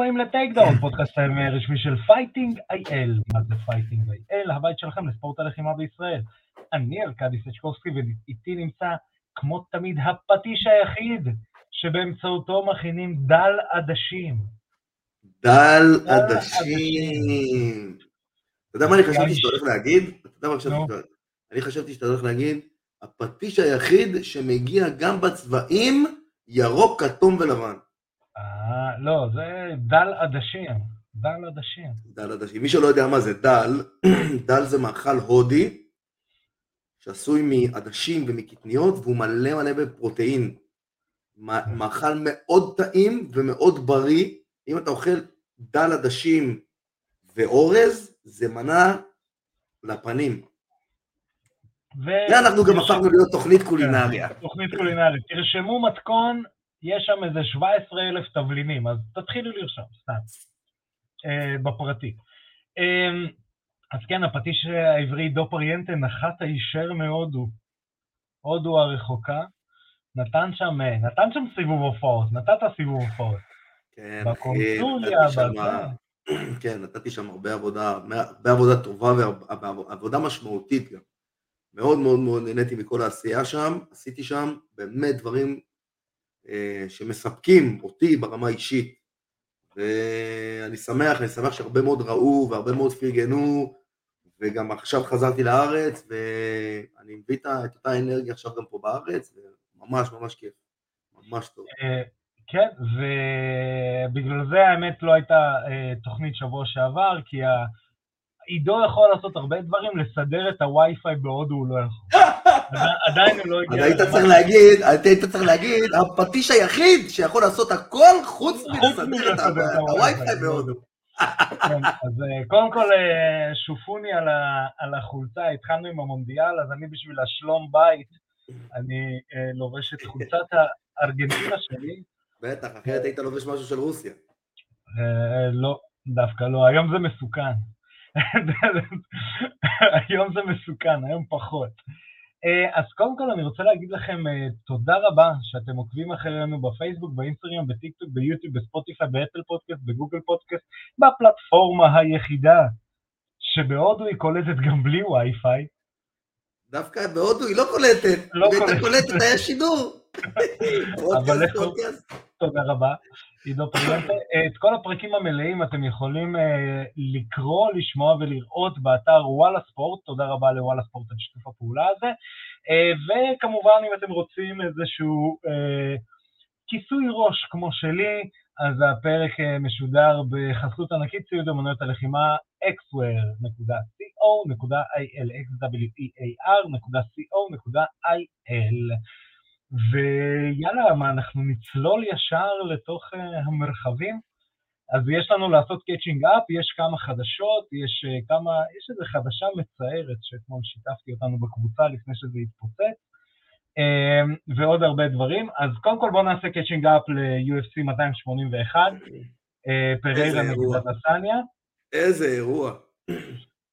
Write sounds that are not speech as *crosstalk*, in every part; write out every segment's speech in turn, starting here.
הבאים ל Takedown, פודקאסט רשמי של Fighting IL. מה זה Fighting IL? הבית שלכם לספורט הלחימה בישראל. אני ארכדי סצ'קובסקי ואיתי נמצא, כמו תמיד, הפטיש היחיד שבאמצעותו מכינים דל עדשים. דל עדשים. אתה יודע מה אני חשבתי שאתה הולך להגיד? אתה יודע מה חשבתי. אני חשבתי שאתה הולך להגיד, הפטיש היחיד שמגיע גם בצבעים ירוק, כתום ולבן. אה, לא, זה דל עדשים. דל עדשים. דל עדשים. מי שלא יודע מה זה דל, *clears throat* דל זה מאכל הודי, שעשוי מעדשים ומקטניות, והוא מלא מלא בפרוטאין. מאכל מאוד טעים ומאוד בריא. אם אתה אוכל דל עדשים ואורז, זה מנה לפנים. ואנחנו גם הפכנו להיות תוכנית קולינריה. תוכנית קולינרית. תרשמו מתכון, יש שם איזה 17 אלף תבלינים, אז תתחילו לרשום, סתם, אה, בפרטי. אה, אז כן, הפטיש העברי דו פריאנטה נחת הישר מהודו, הודו הרחוקה, נתן שם, אה, נתן שם סיבוב הופעות, נתת סיבוב הופעות. כן, בקונסוליה, בזה. כן, נתתי שם הרבה עבודה, הרבה עבודה טובה ועבודה משמעותית גם. מאוד מאוד מאוד נהניתי מכל העשייה שם, עשיתי שם באמת דברים שמספקים אותי ברמה האישית. ואני שמח, אני שמח שהרבה מאוד ראו והרבה מאוד פרגנו, וגם עכשיו חזרתי לארץ, ואני מביא את אותה אנרגיה עכשיו גם פה בארץ, וממש ממש כיף, ממש טוב. אה, כן, ובגלל זה האמת לא הייתה אה, תוכנית שבוע שעבר, כי עידו יכול לעשות הרבה דברים, לסדר את הווי-פיי בהודו הוא לא יכול. *laughs* עדיין הוא לא הגיע... היית צריך להגיד, היית צריך להגיד, הפטיש היחיד שיכול לעשות הכל חוץ מלסדר את הווי-פיי בהודו. כן, אז אה, קודם כל אה, שופוני על החולצה, התחלנו עם המונדיאל, אז אני בשביל השלום בית, אני אה, לובש את חולצת הארגנטינה שלי. בטח, אחרת היית לובש משהו של רוסיה. לא, דווקא לא, היום זה מסוכן. היום זה מסוכן, היום פחות. אה, אז קודם כל אני רוצה להגיד לכם אה, תודה רבה שאתם עוקבים אחרינו בפייסבוק, באינסטגרם, בטיקטוק, ביוטיוב, בספוטיפיי, באפל פודקאסט, בגוגל פודקאסט, בפלטפורמה היחידה שבהודו היא קולטת גם בלי וי-פיי. דווקא בהודו היא לא קולטת, לא היא הייתה קולטת, היה שידור. אבל. תודה רבה. עידו פריאנטה. את כל הפרקים המלאים אתם יכולים אה, לקרוא, לשמוע ולראות באתר וואלה ספורט, תודה רבה לוואלה ספורט על שיתוף הפעולה הזה. אה, וכמובן, אם אתם רוצים איזשהו אה, כיסוי ראש כמו שלי, אז הפרק משודר בחסות ענקית ציוד אמנויות הלחימה xwear.co.il, xwear.co.il. ויאללה, מה, אנחנו נצלול ישר לתוך אה, המרחבים? אז יש לנו לעשות catching up, יש כמה חדשות, יש אה, כמה, יש איזו חדשה מצערת שאתמול שיתפת אותנו בקבוצה לפני שזה יתפוצץ, אה, ועוד הרבה דברים. אז קודם כל בואו נעשה catching up ל-UFC 281, אה, פריירה נגד אדסניה. איזה אירוע.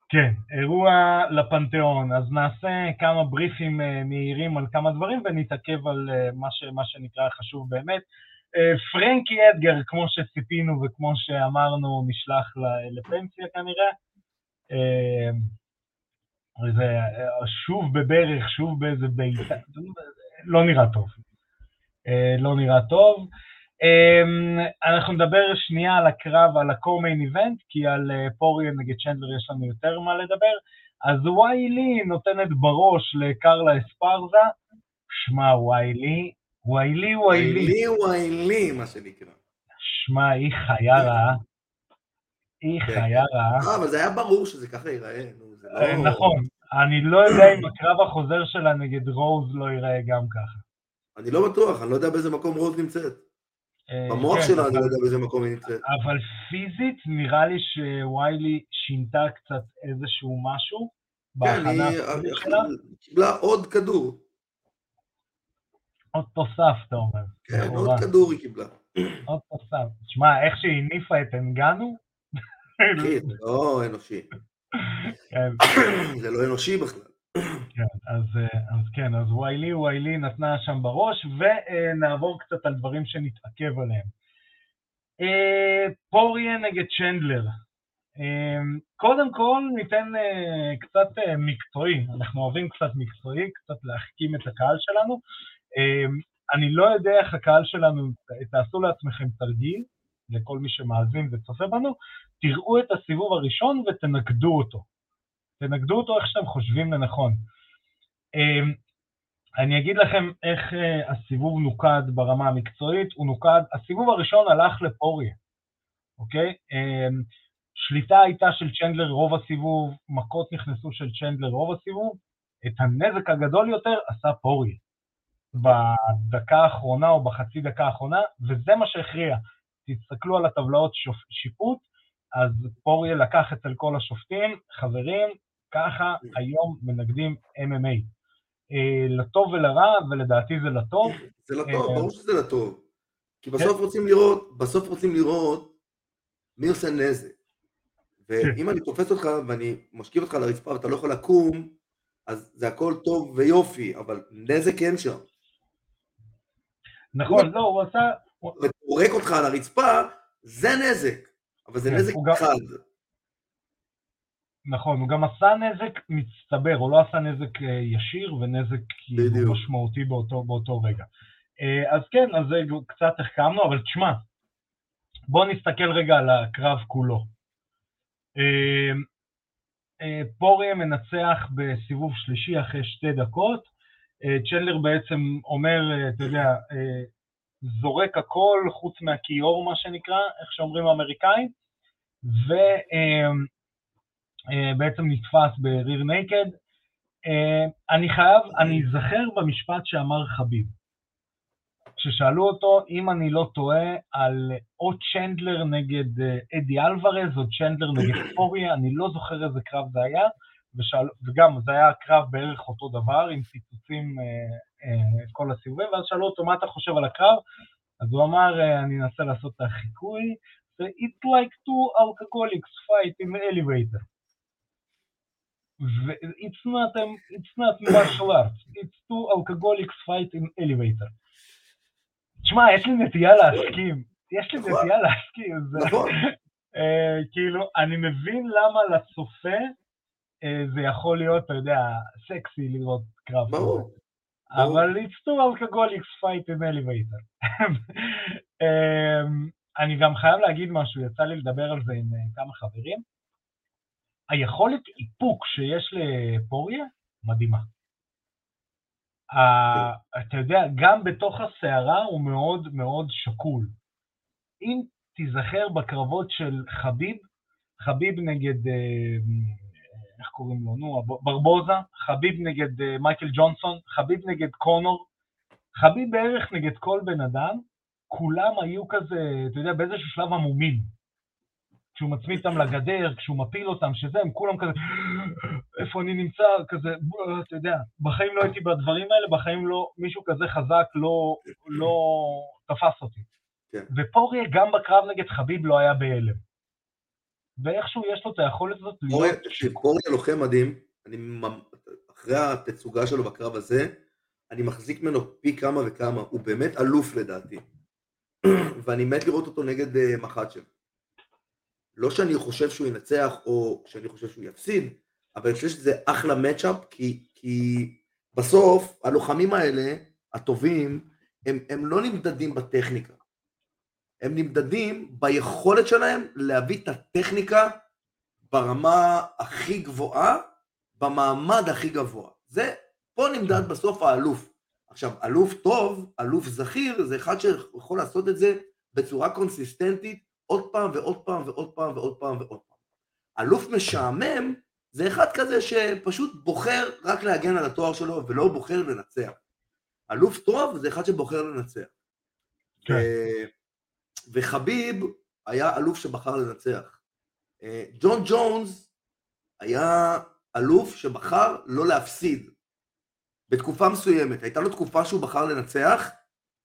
כן, אירוע לפנתיאון, אז נעשה כמה בריפים אה, מהירים על כמה דברים ונתעכב על אה, מה, ש, מה שנקרא חשוב באמת. אה, פרנקי אדגר, כמו שציפינו וכמו שאמרנו, נשלח לפנסיה כנראה. זה שוב בברך, שוב באיזה בעיטה, לא נראה טוב. לא נראה טוב. Um, אנחנו נדבר שנייה על הקרב, על ה-co-main event, כי על uh, פוריאן נגד צ'נדלר יש לנו יותר מה לדבר. אז ויילי נותנת בראש לקרלה אספרזה, שמע ויילי, ויילי ויילי. ויילי ויילי, מה שנקרא. שמע, היא חיה רעה. היא כן, חיה כן. רעה. אה, אבל זה היה ברור שזה ככה ייראה. לא... נכון, אני לא יודע אם הקרב החוזר שלה נגד רוז לא ייראה גם ככה. אני לא בטוח, אני לא יודע באיזה מקום רוז נמצאת. אה, במוח כן, שלה אני לא יודע באיזה מקום היא נמצאת. אבל פיזית נראה לי שוויילי שינתה קצת איזשהו משהו כן, היא קיבלה עוד כדור. עוד תוסף, אתה אומר. כן, עוד כדור היא קיבלה. עוד תוסף. תשמע, איך שהיא הניפה את אנגנו? זה לא אנושי. כן. זה לא אנושי בכלל. כן, אז, אה, אז כן, אז ויילי ויילי נתנה שם בראש, ונעבור קצת על דברים שנתעכב עליהם. פוריה נגד צ'נדלר. קודם כל ניתן קצת מקצועי, אנחנו אוהבים קצת מקצועי, קצת להחכים את הקהל שלנו. אני לא יודע איך הקהל שלנו, תעשו לעצמכם תרגיל, לכל מי שמאזין וצופה בנו, תראו את הסיבוב הראשון ותנגדו אותו. תנגדו אותו איך שאתם חושבים לנכון. אמ, אני אגיד לכם איך אה, הסיבוב נוקד ברמה המקצועית, הוא נוקד, הסיבוב הראשון הלך לפוריה, אוקיי? אמ, שליטה הייתה של צ'נדלר רוב הסיבוב, מכות נכנסו של צ'נדלר רוב הסיבוב, את הנזק הגדול יותר עשה פוריה. בדקה האחרונה או בחצי דקה האחרונה, וזה מה שהכריע. תסתכלו על הטבלאות שיפוט, אז פוריה לקח אצל כל השופטים, חברים, ככה היום מנגדים MMA. אה, לטוב ולרע, ולדעתי זה לטוב. זה לטוב, אה, ברור שזה לטוב. כי בסוף כן. רוצים לראות, בסוף רוצים לראות מי עושה נזק. ואם כן. אני תופס אותך ואני משכיב אותך לרצפה ואתה לא יכול לקום, אז זה הכל טוב ויופי, אבל נזק אין שם. נכון, לא, הוא עשה... ופורק אותך על הרצפה, זה נזק, אבל זה כן, נזק חד. נכון, הוא גם עשה נזק מצטבר, הוא לא עשה נזק אה, ישיר ונזק כאילו משמעותי באותו, באותו רגע. אה, אז כן, אז זה קצת החכמנו, אבל תשמע, בואו נסתכל רגע על הקרב כולו. אה, פוריה מנצח בסיבוב שלישי אחרי שתי דקות, צ'נדלר בעצם אומר, אתה יודע, זורק הכל חוץ מהכיור, מה שנקרא, איך שאומרים האמריקאים, ובעצם אה, נתפס בריר נייקד. אה, אני חייב, אני אזכר במשפט שאמר חביב. כששאלו אותו, אם אני לא טועה, על או צ'נדלר נגד אה, אדי אלוורז או צ'נדלר נגד פוריה, אני לא זוכר איזה קרב זה היה, ושאל, וגם זה היה קרב בערך אותו דבר, עם פיצוצים אה, כל הסיבובים, ואז שאלו אותו מה אתה חושב על הקרב, אז הוא אמר, אה, אני אנסה לעשות את החיקוי, זה It's like two alcoholics fight in elevator. It's not, a, it's not martial arts, it's two alcoholics fight in elevator. תשמע, יש לי נטייה להסכים, יש לי נכון. נטייה להסכים, נכון. *laughs* אה, כאילו, אני מבין למה לצופה זה יכול להיות, אתה יודע, סקסי לראות קרב. ברור. אבל it's two alcoholics fight in elevator. *laughs* אמ, אני גם חייב להגיד משהו, יצא לי לדבר על זה עם אה, כמה חברים. היכולת איפוק שיש לפוריה, מדהימה. כן. אתה יודע, גם בתוך הסערה הוא מאוד מאוד שקול. אם תיזכר בקרבות של חביב, חביב נגד אה, איך קוראים לו, נו, ברבוזה, חביב נגד uh, מייקל ג'ונסון, חביב נגד קונור, חביב בערך נגד כל בן אדם, כולם היו כזה, אתה יודע, באיזשהו שלב עמומים. כשהוא מצמיד אותם לגדר, כשהוא מפיל אותם, שזה, הם כולם כזה, איפה אני נמצא, כזה, אתה יודע, בחיים לא הייתי בדברים האלה, בחיים לא, מישהו כזה חזק לא, לא תפס אותי. כן. ופוריה גם בקרב נגד חביב לא היה בהלם. ואיכשהו יש לו את היכולת הזאת להיות... קוריה לוחם מדהים, אני, אחרי התצוגה שלו בקרב הזה, אני מחזיק ממנו פי כמה וכמה, הוא באמת אלוף לדעתי. *clears throat* ואני מת לראות אותו נגד uh, אה, מחצ'ב. לא שאני חושב שהוא ינצח או שאני חושב שהוא יפסיד, אבל אני חושב שזה אחלה מצ'אפ, כי, כי בסוף הלוחמים האלה, הטובים, הם, הם לא נמדדים בטכניקה. הם נמדדים ביכולת שלהם להביא את הטכניקה ברמה הכי גבוהה, במעמד הכי גבוה. זה, פה נמדד בסוף האלוף. עכשיו, אלוף טוב, אלוף זכיר, זה אחד שיכול לעשות את זה בצורה קונסיסטנטית עוד פעם ועוד פעם ועוד פעם ועוד פעם ועוד פעם. אלוף משעמם זה אחד כזה שפשוט בוחר רק להגן על התואר שלו ולא בוחר לנצח. אלוף טוב זה אחד שבוחר לנצח. כן. וחביב היה אלוף שבחר לנצח. אה, ג'ון ג'ונס היה אלוף שבחר לא להפסיד. בתקופה מסוימת, הייתה לו תקופה שהוא בחר לנצח,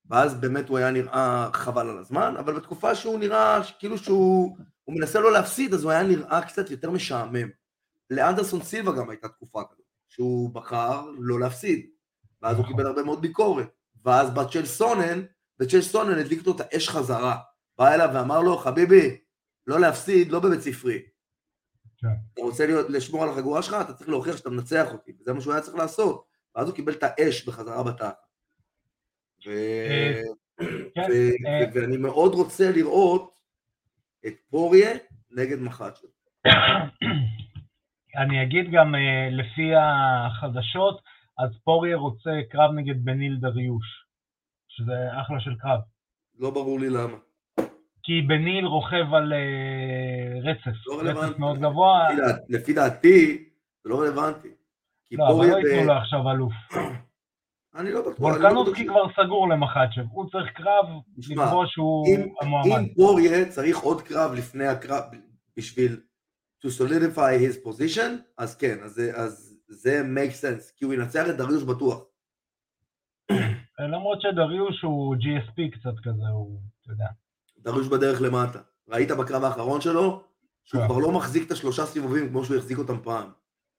ואז באמת הוא היה נראה חבל על הזמן, אבל בתקופה שהוא נראה כאילו שהוא מנסה לא להפסיד, אז הוא היה נראה קצת יותר משעמם. לאנדרסון סילבה גם הייתה תקופה כזאת, שהוא בחר לא להפסיד, ואז הוא קיבל הרבה מאוד ביקורת, ואז בצ'ל סונן, בצ'ל סונן הדליק אותו את האש חזרה. בא אליו ואמר לו, חביבי, לא להפסיד, לא בבית ספרי. כן. אתה רוצה להיות, לשמור על החגורה שלך, אתה צריך להוכיח שאתה מנצח אותי, וזה מה שהוא היה צריך לעשות. ואז הוא קיבל את האש בחזרה בתחת. אה, כן. אה. ואני מאוד רוצה לראות את פוריה נגד מחצ'ו. *coughs* אני אגיד גם אה, לפי החדשות, אז פוריה רוצה קרב נגד בניל דריוש, שזה אחלה של קרב. לא ברור לי למה. כי בניל רוכב על רצף, לא רצף מאוד גבוה. לפי דעתי, זה לא רלוונטי. לא, אבל לא ייתנו לו עכשיו אלוף. *coughs* אני לא בטוח. וולקנובסקי כבר סגור למחצ'ב, הוא צריך קרב לקבוע שהוא המועמד. אם פוריה צריך עוד קרב לפני הקרב בשביל to solidify his position, אז כן, אז זה make sense, כי הוא ינצח את דריוש בטוח. למרות שדריוש הוא GSP קצת כזה, הוא, אתה יודע. דריוש בדרך למטה. ראית בקרב האחרון שלו? שהוא כן. כבר לא מחזיק את השלושה סיבובים כמו שהוא החזיק אותם פעם.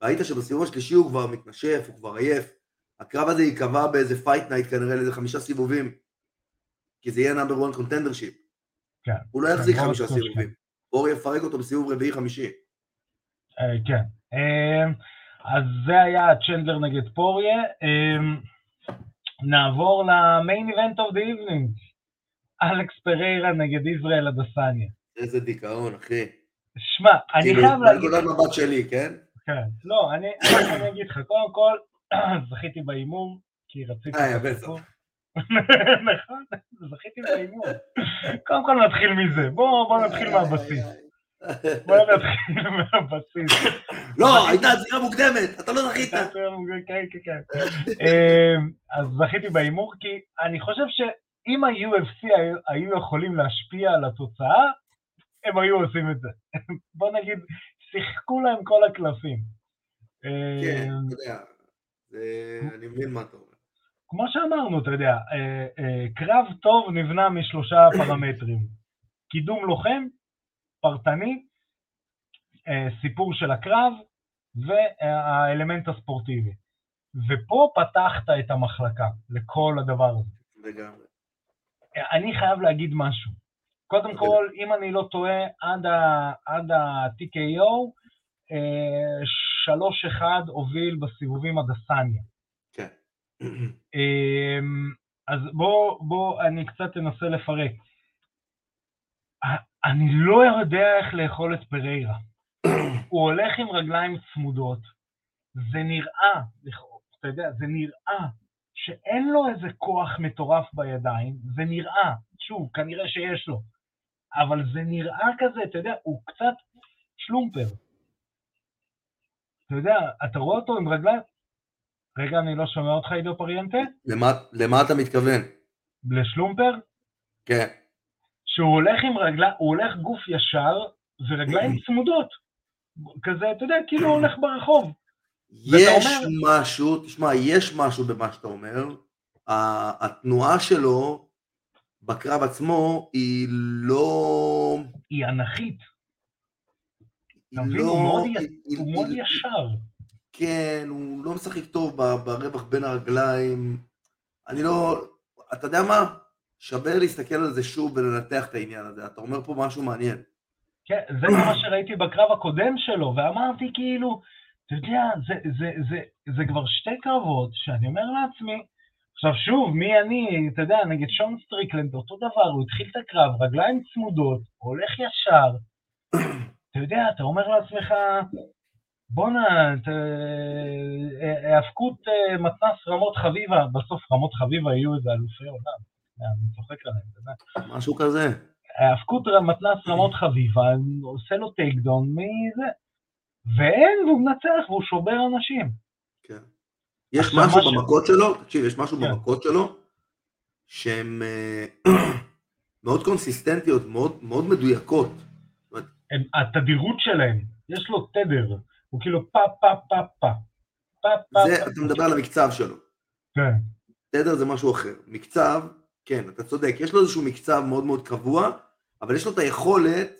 ראית שבסיבוב השלישי הוא כבר מתנשף, הוא כבר עייף. הקרב הזה ייקבע באיזה Fight Night כנראה לאיזה חמישה סיבובים. כי זה יהיה number 1 contendership. כן. הוא לא יחזיק חמישה סיבובים. אור יפרק אותו בסיבוב רביעי חמישי. אה, כן. אה, אז זה היה צ'נדלר נגד פוריה. אה, נעבור ל main event of the evening. אלכס פריירה נגד ישראל אדסניה. איזה דיכאון, אחי. שמע, אני כאילו, חייב להגיד... כאילו, נקודת מבט שלי, כן? כן. לא, אני אגיד לך, קודם כל, *coughs* זכיתי בהימור, כי רציתי... אה, בטח. *laughs* נכון, זכיתי בהימור. קודם כל נתחיל מזה, בואו נתחיל מהבסיס. בואו נתחיל *laughs* מהבסיס. לא, הייתה עצירה מוקדמת, אתה לא זכית. כן, כן, כן. אמ, אז זכיתי בהימור, כי אני חושב שאם ה-UFC היו יכולים להשפיע על התוצאה, הם היו עושים את זה. *laughs* בוא נגיד, שיחקו להם כל הקלפים. כן, אמ, אתה יודע, אני מבין מה אתה אומר. כמו שאמרנו, אתה יודע, אה, אה, קרב טוב נבנה משלושה *coughs* פרמטרים. קידום לוחם, פרטני, אה, סיפור של הקרב והאלמנט הספורטיבי. ופה פתחת את המחלקה לכל הדבר הזה. לגמרי. אני חייב להגיד משהו. קודם אוקיי. כל, אם אני לא טועה, עד ה-TKO, 3-1 הוביל בסיבובים עד הסניה. כן. אמ, אז בוא, בוא, אני קצת אנסה לפרק. אני לא יודע איך לאכול את פריירה. הוא הולך עם רגליים צמודות, זה נראה, אתה יודע, זה נראה שאין לו איזה כוח מטורף בידיים, זה נראה, שוב, כנראה שיש לו, אבל זה נראה כזה, אתה יודע, הוא קצת שלומפר. אתה יודע, אתה רואה אותו עם רגליים... רגע, אני לא שומע אותך, עידו פריאנטה? למה, למה אתה מתכוון? לשלומפר? כן. שהוא הולך עם רגליים, הוא הולך גוף ישר ורגליים צמודות. כזה, אתה יודע, כאילו הוא הולך ברחוב. יש אומר... משהו, תשמע, יש משהו במה שאתה אומר. התנועה שלו בקרב עצמו היא לא... היא אנכית. אתה מבין? לא, הוא מאוד ישר. כן, הוא לא משחק טוב ברווח בין הרגליים. אני לא... אתה יודע מה? שווה להסתכל על זה שוב ולנתח את העניין הזה. אתה אומר פה משהו מעניין. כן, זה מה שראיתי בקרב הקודם שלו, ואמרתי כאילו, אתה יודע, זה, זה, זה, זה כבר שתי קרבות שאני אומר לעצמי, עכשיו שוב, מי אני, אתה יודע, נגד שון סטריקלנד, אותו דבר, הוא התחיל את הקרב, רגליים צמודות, הולך ישר, אתה יודע, אתה אומר לעצמך, בואנה, היאבקות אה, מתנ"ס רמות חביבה, בסוף רמות חביבה יהיו איזה אלופי עולם, אני צוחק עליהם, אתה יודע. משהו כזה. היאבקות מתנ"ס רמות חביבה, עושה לו takedown מזה, ואין, והוא מנצח והוא שובר אנשים. כן. יש משהו במכות שלו, תקשיב, יש משהו כן. במכות שלו, שהן אה, *clears throat* מאוד קונסיסטנטיות, מאוד מדויקות. התדירות שלהם, יש לו תדר, הוא כאילו פה פה פה פה. זה, אתה מדבר על המקצב שלו. כן. תדר זה משהו אחר. מקצב, כן, אתה צודק, יש לו איזשהו מקצב מאוד מאוד קבוע, אבל יש לו את היכולת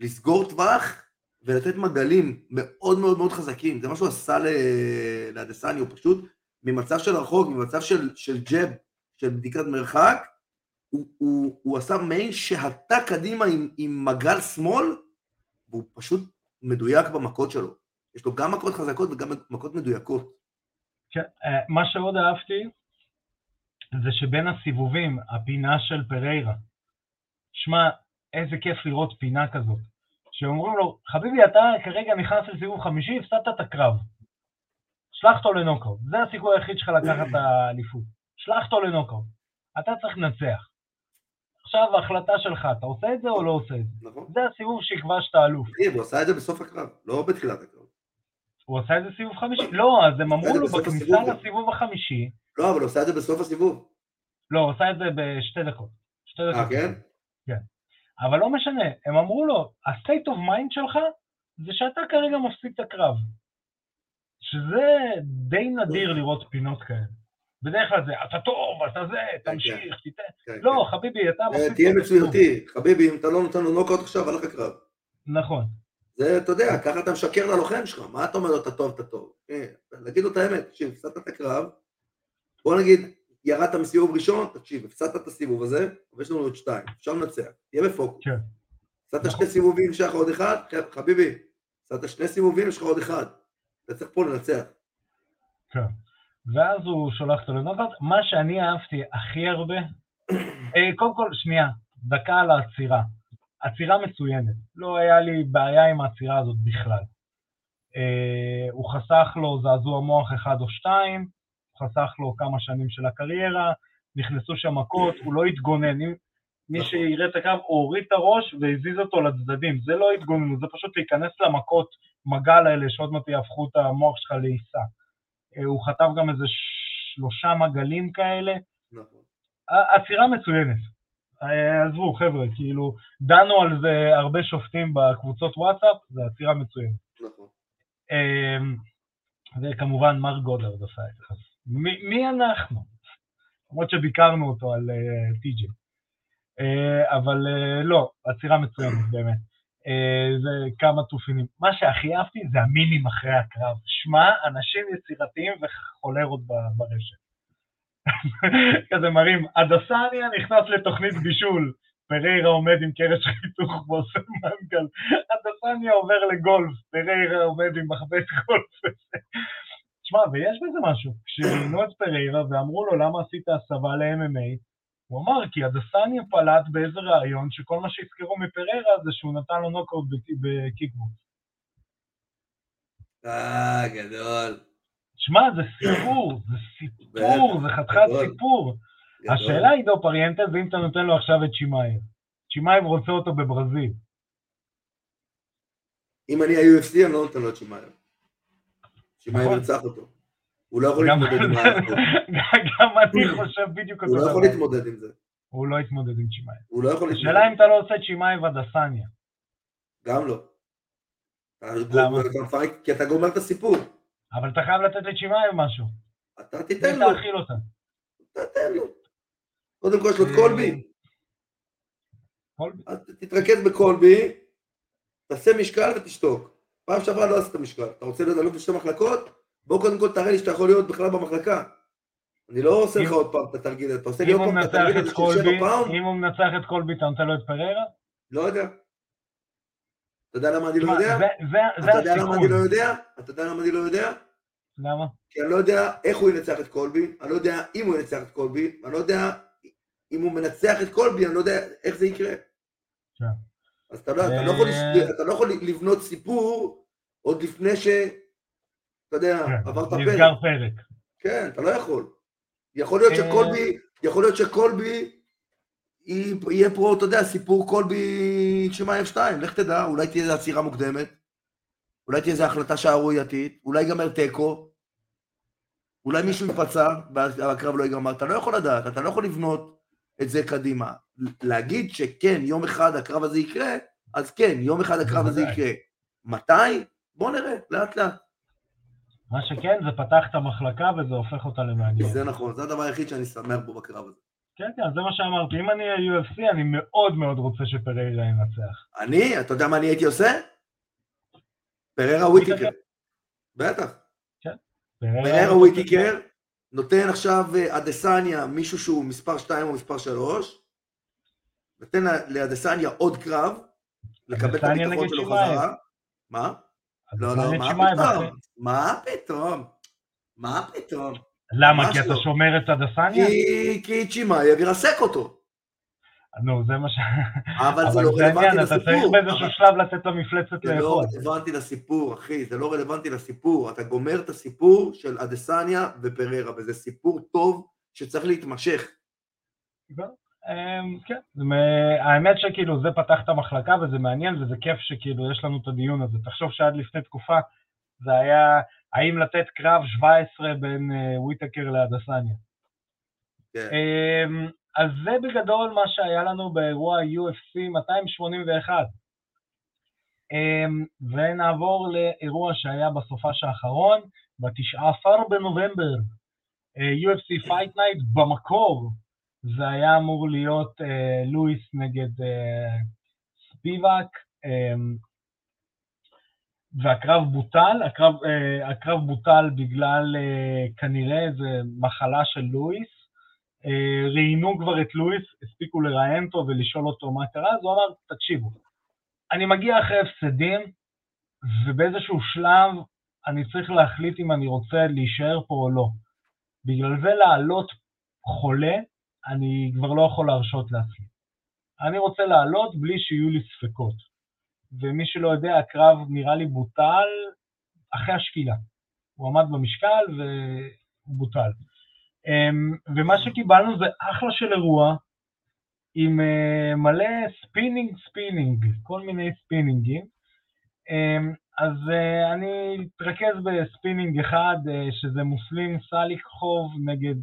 לסגור טווח ולתת מגלים מאוד מאוד מאוד חזקים. זה מה שהוא עשה לאדסני, הוא פשוט ממצב של רחוק, ממצב של, של ג'ב, של בדיקת מרחק, הוא, הוא, הוא עשה מיין שהתה קדימה עם, עם מגל שמאל, והוא פשוט מדויק במכות שלו. יש לו גם מכות חזקות וגם מכות מדויקות. כן, אה, מה שעוד אהבתי, זה שבין הסיבובים, הפינה של פריירה, שמע, איזה כיף לראות פינה כזאת. שאומרים לו, חביבי, אתה כרגע נכנס לסיבוב חמישי, הפסדת את הקרב. שלח אותו לנוקאוט. זה הסיכוי היחיד שלך לקחת את האליפות. שלח אותו לנוקאוט. אתה צריך לנצח. עכשיו ההחלטה שלך, אתה עושה את זה או לא עושה את זה? נכון. זה הסיבוב שיקבע שאתה אלוף. הוא עשה את זה בסוף הקרב, לא בתחילת הקרב. הוא עשה את זה סיבוב חמישי? לא, אז הם אמרו לו בכניסה לסיבוב החמישי. לא, אבל הוא עשה את זה בסוף הסיבוב. לא, הוא עשה את זה בשתי דקות. אה, כן? כן. אבל לא משנה, הם אמרו לו, ה-state of mind שלך זה שאתה כרגע מפסיד את הקרב. שזה די נדיר לראות פינות כאלה. בדרך כלל זה, אתה טוב, אתה זה, כן, תמשיך, כן. תיתן. כן, לא, חביבי, אתה מפסיד. תהיה מצוירתי, חביבי, אם אתה לא נותן לו נוקאוט עכשיו, הלך הקרב. נכון. זה, אתה יודע, ככה אתה משקר ללוחם שלך, מה אתה אומר לו, אתה טוב, אתה טוב. נגיד לו את האמת, תקשיב, הפסדת את הקרב, בוא נגיד, ירדת מסיבוב ראשון, תקשיב, הפסדת את הסיבוב הזה, ויש לנו עוד שתיים, אפשר לנצח, תהיה בפוקוס. כן. הפסדת שני סיבובים, יש לך עוד אחד, חביבי, הפסדת שני סיבובים, יש לך עוד אחד. אתה צריך פה לנצח. כן. ואז הוא שולח אותו לנוקאוט. מה שאני אהבתי הכי הרבה, *coughs* אה, קודם כל, שנייה, דקה על העצירה. עצירה מצוינת. לא היה לי בעיה עם העצירה הזאת בכלל. אה, הוא חסך לו זעזוע מוח אחד או שתיים, הוא חסך לו כמה שנים של הקריירה, נכנסו שם מכות, הוא לא התגונן. מי נכון. שיראה את הקו, הוא הוריד את הראש והזיז אותו לצדדים. זה לא התגוננות, זה פשוט להיכנס למכות מגל האלה שעוד מעט יהפכו את המוח שלך לעיסה. אה, הוא חטף גם איזה שלושה מגלים כאלה. נכון. עצירה מצוינת. אה, עזבו, חבר'ה, כאילו, דנו על זה הרבה שופטים בקבוצות וואטסאפ, זה עצירה מצוינת. נכון. אמ, וכמובן, מר גודרד עשה את זה. מי אנחנו? למרות שביקרנו אותו על טי.ג'י. אה, אבל לא, עצירה מצוינת, באמת. זה כמה תופינים. מה שהכי אהבתי זה המינים אחרי הקרב. שמע, אנשים יצירתיים וחולרות ברשת. *laughs* כזה מראים, הדסניה נכנס לתוכנית בישול, פריירה עומד עם קרש חיתוך ועושה מנגל, אדסניה עובר לגולף, פריירה עומד עם מחבט גולף. תשמע, ויש בזה משהו. כשראיינו את פריירה ואמרו לו למה עשית הסבה ל-MMA, הוא אמר, כי אדסניה פלט באיזה ראיון שכל מה שהזכרו מפריירה זה שהוא נתן לו נוקאוט בקיקבוקס. אה, גדול. שמע, זה סיפור, זה סיפור, זה חתיכת סיפור. השאלה היא דו פריאנטה זה אם אתה נותן לו עכשיו את שימאייב. שימאייב רוצה אותו בברזיל. אם אני ה-UFC אני לא נותן לו את שימאייב. שימאייב נכון. ירצח אותו. הוא לא יכול להתמודד עם זה. *laughs* גם אני חושב בדיוק אותו דבר. הוא לא יכול להתמודד עם זה. הוא לא יתמודד עם צ'ימאייב. הוא לא יכול להתמודד. השאלה אם אתה לא עושה צ'ימאייב אדסניה. גם לא. למה? כי אתה גומר את הסיפור. אבל אתה חייב לתת לצ'ימאייב משהו. אתה תיתן לו. תאכיל אותה. תתן לו. קודם כל יש לו את קולבי. קולבי. תתרכז בקולבי, תעשה משקל ותשתוק. פעם שעברה לא עשית משקל. אתה רוצה להיות אלוף בשתי מחלקות? בוא קודם כל תראה לי שאתה יכול להיות בכלל במחלקה. אני לא עושה לך עוד פעם את התרגיל, אתה עושה לי עוד פעם את התרגיל הזה של שבע פאונד? אם הוא מנצח את קולבי, אתה נותן לו את פריירה? לא יודע. אתה יודע למה אני לא יודע? אתה יודע למה אני לא יודע? אתה יודע למה אני לא יודע? למה? כי אני לא יודע איך הוא ינצח את קולבי, אני לא יודע אם הוא ינצח את קולבי, אני לא יודע אם הוא מנצח את קולבי, אני לא יודע איך זה יקרה. כן. אז אתה לא, לא, לא יכול לבנות סיפור עוד לפני ש... אתה יודע, כן, עברת פרק. נסגר פרק. כן, אתה לא יכול. יכול להיות אה, שקולבי, יכול להיות שקולבי, יהיה פה, אתה יודע, סיפור קולבי שמע F2, לך תדע, אולי תהיה איזו עצירה מוקדמת, אולי תהיה איזו החלטה שערורייתית, אולי ייגמר תיקו, אולי מישהו ייפצע והקרב לא ייגמר, אתה לא יכול לדעת, אתה לא יכול לבנות את זה קדימה. להגיד שכן, יום אחד הקרב הזה יקרה, אז כן, יום אחד הקרב הזה יקרה. מתי? בוא נראה, לאט לאט. מה שכן, זה פתח את המחלקה וזה הופך אותה למעניין. זה נכון, זה הדבר היחיד שאני שמח בו בקרב הזה. כן, כן, זה מה שאמרתי. אם אני אהיה UFC, אני מאוד מאוד רוצה שפררה ינצח. אני? אתה יודע מה אני הייתי עושה? פריירה וויטיקר. בטח. כן. פריירה וויטיקר נותן עכשיו אה, אדסניה מישהו שהוא מספר 2 או מספר 3, נותן לאדסניה עוד קרב, לקבל את הביטחון שלו חזרה. מה? לא, לא, מה פתאום? מה פתאום? מה פתאום? למה? כי אתה. שומר את אדסניה? כי צ'ימאייב ירסק אותו. נו, זה מה ש... אבל זה לא רלוונטי לסיפור. אתה צריך באיזשהו שלב לתת למפלצת לאכול. זה לא רלוונטי לסיפור, אחי, זה לא רלוונטי לסיפור. אתה גומר את הסיפור של אדסניה ופררה, וזה סיפור טוב שצריך להתמשך. אמ, כן, האמת שכאילו זה פתח את המחלקה וזה מעניין וזה כיף שכאילו יש לנו את הדיון הזה. תחשוב שעד לפני תקופה זה היה האם לתת קרב 17 בין אה, וויטקר לאדסניה. כן. אמ, אז זה בגדול מה שהיה לנו באירוע UFC 281. ונעבור לאירוע שהיה בסופש האחרון, ב-19 בנובמבר, אה, UFC Fight Night במקור, זה היה אמור להיות אה, לואיס נגד אה, ספיבק, והקרב בוטל, הקרב, הקרב בוטל בגלל כנראה איזה מחלה של לואיס, אה, ראיינו כבר את לואיס, הספיקו לראיין אותו ולשאול אותו מה קרה, אז הוא אמר, תקשיבו, אני מגיע אחרי הפסדים, ובאיזשהו שלב אני צריך להחליט אם אני רוצה להישאר פה או לא. בגלל זה לעלות חולה, אני כבר לא יכול להרשות לעצמי. אני רוצה לעלות בלי שיהיו לי ספקות. ומי שלא יודע, הקרב נראה לי בוטל אחרי השקילה. הוא עמד במשקל והוא בוטל. אמ, ומה שקיבלנו זה אחלה של אירוע, עם אה, מלא spinning spinning, כל מיני ספינינגים. אמ, אז אה, אני אתרכז בספינינג אחד, אה, שזה מוסלים סאליחוב נגד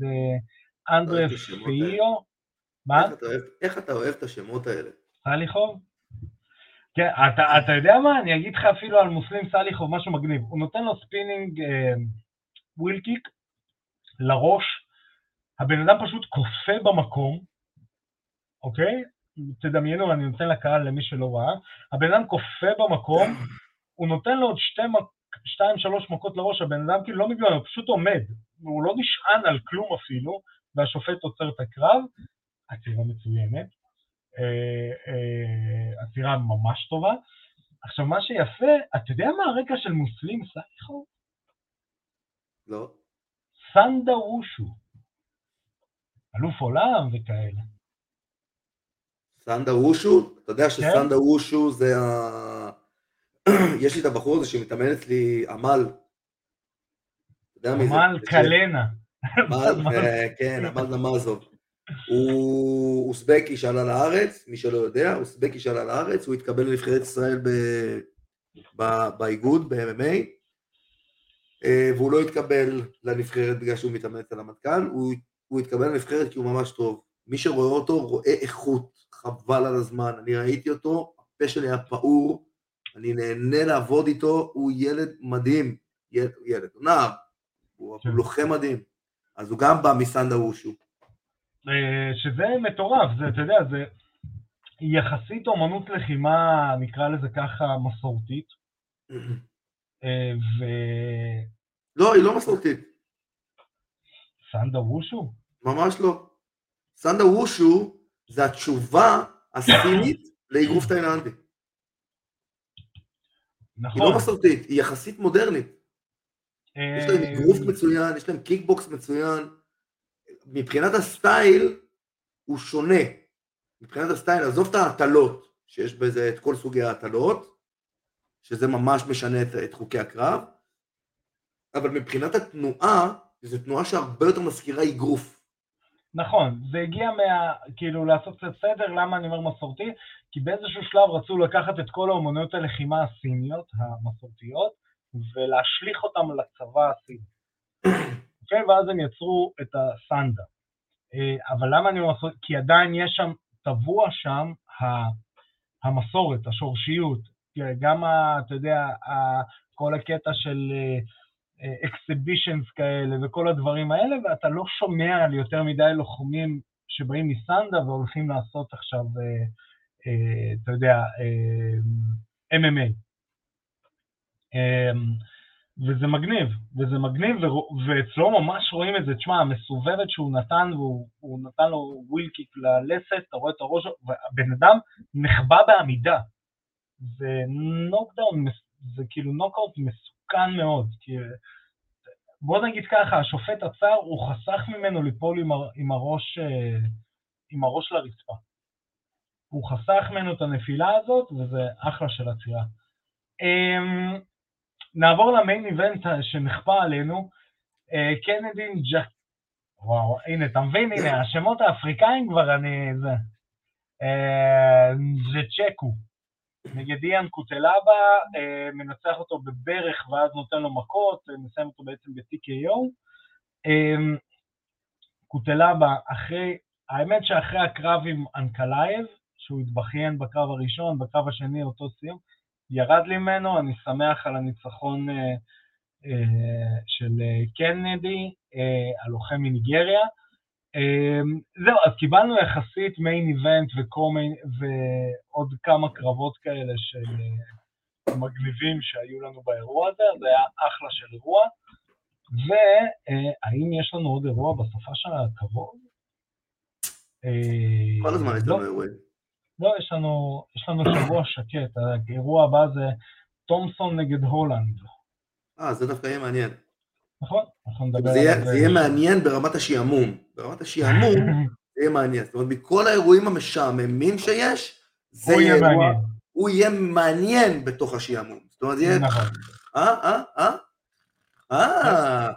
אנדרה פיאליו. מה? איך אתה אוהב את השמות האלה? סאליחוב? כן, אתה, אתה יודע מה? אני אגיד לך אפילו על מוסלים סאליחוב משהו מגניב. הוא נותן לו spinning wheel kick לראש, הבן אדם פשוט קופא במקום, אוקיי? תדמיינו, אני נותן לקהל למי שלא ראה, הבן אדם קופא במקום, הוא נותן לו עוד שתי, שתיים, שלוש מכות לראש, הבן אדם כאילו לא מתגונן, הוא פשוט עומד, הוא לא נשען על כלום אפילו, והשופט עוצר את הקרב, עצירה מצוינת, אה, אה, עצירה ממש טובה. עכשיו, מה שיפה, אתה יודע מה הרקע של מוסלים סליחו? לא. סנדה וושו. אלוף עולם וכאלה. סנדה וושו? אתה יודע כן. שסנדה וושו זה ה... *clears throat* יש לי את הבחור הזה שמתאמן אצלי, עמל. עמל קלנה. *laughs* כן, עמל נמזוב. הוא אוסבקי שעלה לארץ, מי שלא יודע, אוסבקי שעלה לארץ, הוא התקבל לנבחרת ישראל באיגוד, ב-MMA, אה, והוא לא התקבל לנבחרת בגלל שהוא מתאמן אצל המנכ"ל, הוא הוא התקבל לנבחרת כי הוא ממש טוב. מי שרואה אותו רואה איכות, חבל על הזמן. אני ראיתי אותו, הפה שלי היה פעור, אני נהנה לעבוד איתו, הוא ילד מדהים. ילד, ילד, נער, הוא כן. לוחם מדהים. אז הוא גם בא מסנדה וושו. אה, שזה מטורף, זה, אתה יודע, זה יחסית אומנות לחימה, נקרא לזה ככה, מסורתית. אה, ו... לא, היא לא מסורתית. סנדה וושו? ממש לא. סנדה וושו זה התשובה הסינית *coughs* לאגרוף תאילנדי. נכון. היא לא מסורתית, היא יחסית מודרנית. יש להם אגרוף אה, מצוין, יש להם קיקבוקס מצוין. מבחינת ה style, הוא שונה. מבחינת ה style, עזוב את ההטלות, שיש בזה את כל סוגי ההטלות, שזה ממש משנה את, את חוקי הקרב, אבל מבחינת התנועה, זו תנועה שהרבה יותר מזכירה אגרוף. נכון, זה הגיע מה... כאילו לעשות קצת סדר, למה אני אומר מסורתי? כי באיזשהו שלב רצו לקחת את כל האומנויות הלחימה הסיניות, המסורתיות, ולהשליך אותם לצבא הסיני. אוקיי? ואז הם יצרו את הסנדה. אה, אבל למה אני אומר? כי עדיין יש שם, טבוע שם המסורת, השורשיות. גם, ה, אתה יודע, כל הקטע של אה, אקסיבישנס כאלה וכל הדברים האלה, ואתה לא שומע על יותר מדי לוחמים שבאים מסנדה והולכים לעשות עכשיו, אה, אה, אתה יודע, אה, MMA. וזה מגניב, וזה מגניב, ואצלו ממש רואים את זה. תשמע, המסובבת שהוא נתן, והוא נתן לו ווילקיק ללסת, אתה רואה את הראש, והבן אדם נחבא בעמידה. זה נוקדאון, זה כאילו נוקאוט מסוכן מאוד. כי... בוא נגיד ככה, השופט עצר, הוא חסך ממנו ליפול עם, עם, הראש, אה, עם הראש לרצפה. הוא חסך ממנו את הנפילה הזאת, וזה אחלה של עצירה. נעבור למיין איבנט שנכפה עלינו, אה, קנדין ג'ק... וואו, הנה, אתה מבין? הנה, השמות האפריקאים כבר אני... זה... אה, נזצ'וקוו. נגד איאן קוטלבה, אה, מנצח אותו בברך ואז נותן לו מכות, מסיים אותו בעצם ב-TKO. קוטלבה, אחרי, האמת שאחרי הקרב עם אנקלייב, שהוא התבכיין בקרב הראשון, בקרב השני אותו סיום, ירד לי ממנו, אני שמח על הניצחון אה, אה, של אה, קנדי, הלוחם מניגריה. זהו, אז קיבלנו יחסית מיין איבנט ועוד כמה קרבות כאלה של מגניבים שהיו לנו באירוע הזה, זה היה אחלה של אירוע. והאם יש לנו עוד אירוע בשפה של הכבוד? כל הזמן יש לנו לא. אירועים. לא, יש לנו, יש לנו שבוע שקט, האירוע הבא זה תומסון נגד הולנד. אה, זה דווקא יהיה מעניין. נכון, אנחנו נדבר על זה. זה יהיה מעניין ברמת השעמום. ברמת השעמום *laughs* זה יהיה מעניין. זאת אומרת, מכל האירועים המשעממים שיש, זה יהיה אירוע... הוא יהיה מעניין בתוך השעמום. זאת אומרת, זה יהיה... נכון. אה, אה, אה? אה,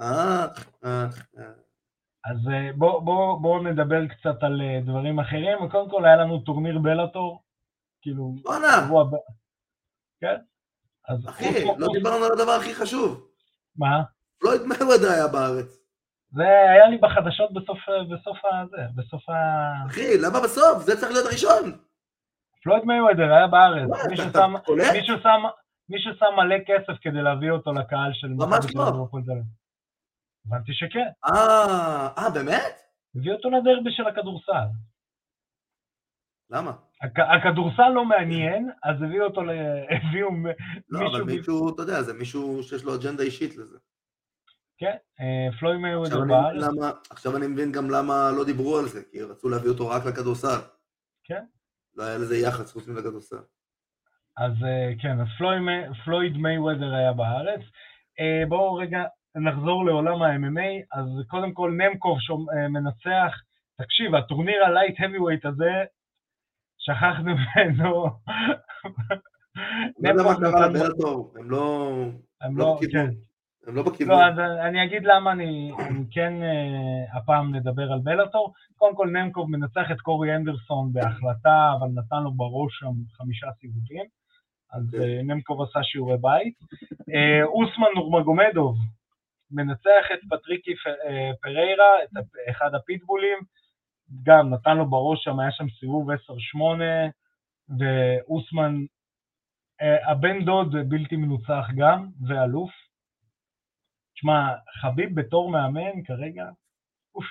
אה, אה, אה. אז בואו בוא, בוא נדבר קצת על אה, דברים אחרים, וקודם כל היה לנו טורניר בלאטור, כאילו, שבוע ב... כן? אז אחי, לא דיברנו על הדבר הכי חשוב. מה? פלויד מייוודר היה בארץ. זה היה לי בחדשות בסוף, בסוף הזה, בסוף ה... אחי, למה בסוף? זה צריך להיות הראשון. פלויד מייוודר היה בארץ. מישהו, שם, מישהו שם מלא כסף כדי להביא אותו לקהל של... ממש לא. הבנתי שכן. אה, אה, באמת? הביא אותו לדרבי של הכדורסל. למה? הכ- הכדורסל לא מעניין, אז הביאו אותו ל... *laughs* הביאו לא, מישהו... אבל מישהו, אתה יודע, זה מישהו שיש לו אג'נדה אישית לזה. כן, פלוי מיועד בארץ. עכשיו אני מבין גם למה לא דיברו על זה, כי רצו להביא אותו רק לכדורסל. כן. לא היה לזה יחס חוץ מכדורסל. אז אה, כן, אז פלויד מייוודר היה בארץ. אה, בואו רגע נחזור לעולם ה-MMA, אז קודם כל נמקוב שמנצח, אה, תקשיב, הטורניר הלייט האביווייט הזה, שכחנו ממנו. לא יודע מה קרה לבלטור, הם לא... הם לא, כן. הם לא בכיוון. לא, אז אני אגיד למה אני, אני כן uh, הפעם נדבר על בלאטור. קודם כל נמקוב מנצח את קורי אנדרסון בהחלטה, אבל נתן לו בראש שם חמישה סיבובים. אז. אוקיי. אה, נמקוב עשה שיעורי בית. אוסמן נורמגומדוב מנצח את פטריקי אה, פריירה, את אחד הפיטבולים, גם נתן לו בראש שם, היה שם סיבוב 10-8, ואוסמן, אה, הבן דוד בלתי מנוצח גם, ואלוף. תשמע, חביב בתור מאמן כרגע, אוף.